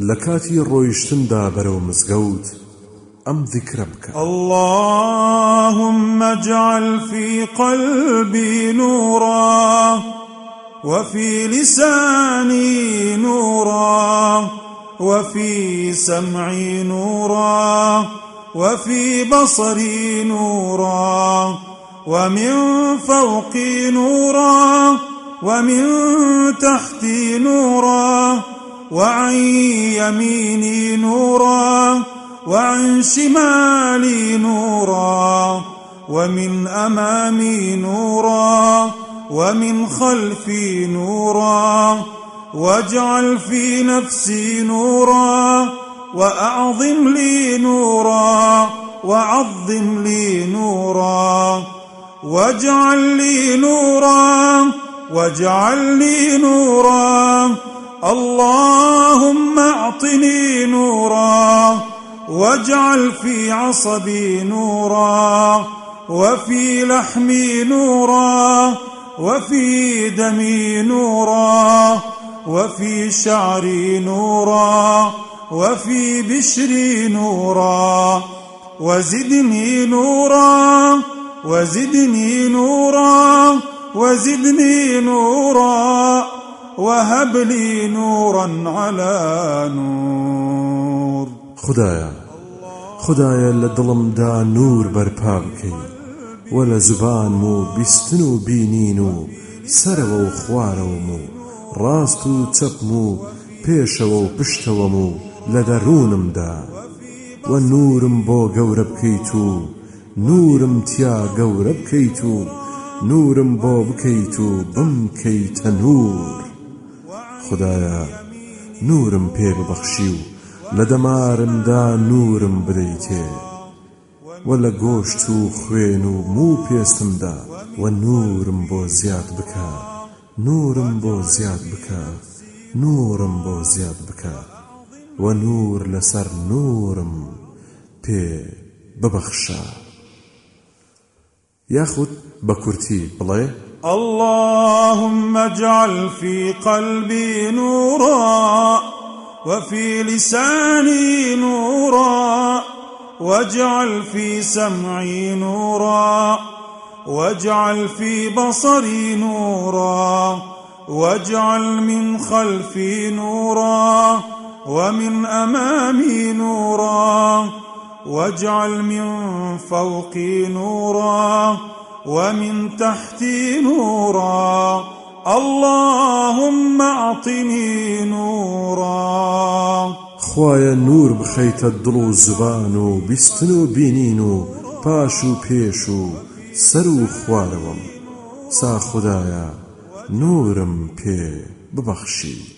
لكاتي رويشتن دا برو مزقوت أم بك اللهم اجعل في قلبي نورا وفي لساني نورا وفي سمعي نورا وفي بصري نورا ومن فوقي نورا ومن تحتي نورا وعن يميني نورا وعن شمالي نورا ومن أمامي نورا ومن خلفي نورا واجعل في نفسي نورا وأعظم لي نورا وعظم لي نورا. واجعل لي نورا واجعل لي نورا. اللهم اعطني نورا واجعل في عصبي نورا وفي لحمي نورا وفي دمي نورا وفي شعري نورا وفي بشري نورا وزدني نورا وزدني نورا وزدني نورا وهب لي نورا على نور. خدايا خدايا لدلم دا نور برپا ولا زبان مو بیستن و بینین و سەرەوە و خوارەوەم و ڕاست و چەپم و پێشەوە و پشتەوەم و لە دەڕوونمدا و نورم بۆ گەورە بکەیت و نورم تیا گەورە بکەیت و نورم بۆ بکەیت و بمکەیتە نور. خدایە نورم پێ ببەخشی و لە دەمارمدا نورم بدەیتێ. و لە گۆشت و خوێن و موو پێستمدا و نورم بۆ زیاد بکە. نورم بۆ زیاد بکە. نورم بۆ زیاد بکە. و نور لەسەر نورم پێ ببەخشە. یاخود بە کورتی بڵێ؟ اللهم اجعل في قلبي نورا وفي لساني نورا واجعل في سمعي نورا واجعل في بصري نورا واجعل من خلفي نورا ومن أمامي نورا واجعل من فوقي نورا ومن تحتي نورا. اللهم أعطني نورا. خوایە نور بخەیتە دڵ و زبان و بیستن و بینین و پاش و پێش و سەر و خوارەوەم سا خدایە نورم پێ ببەخشی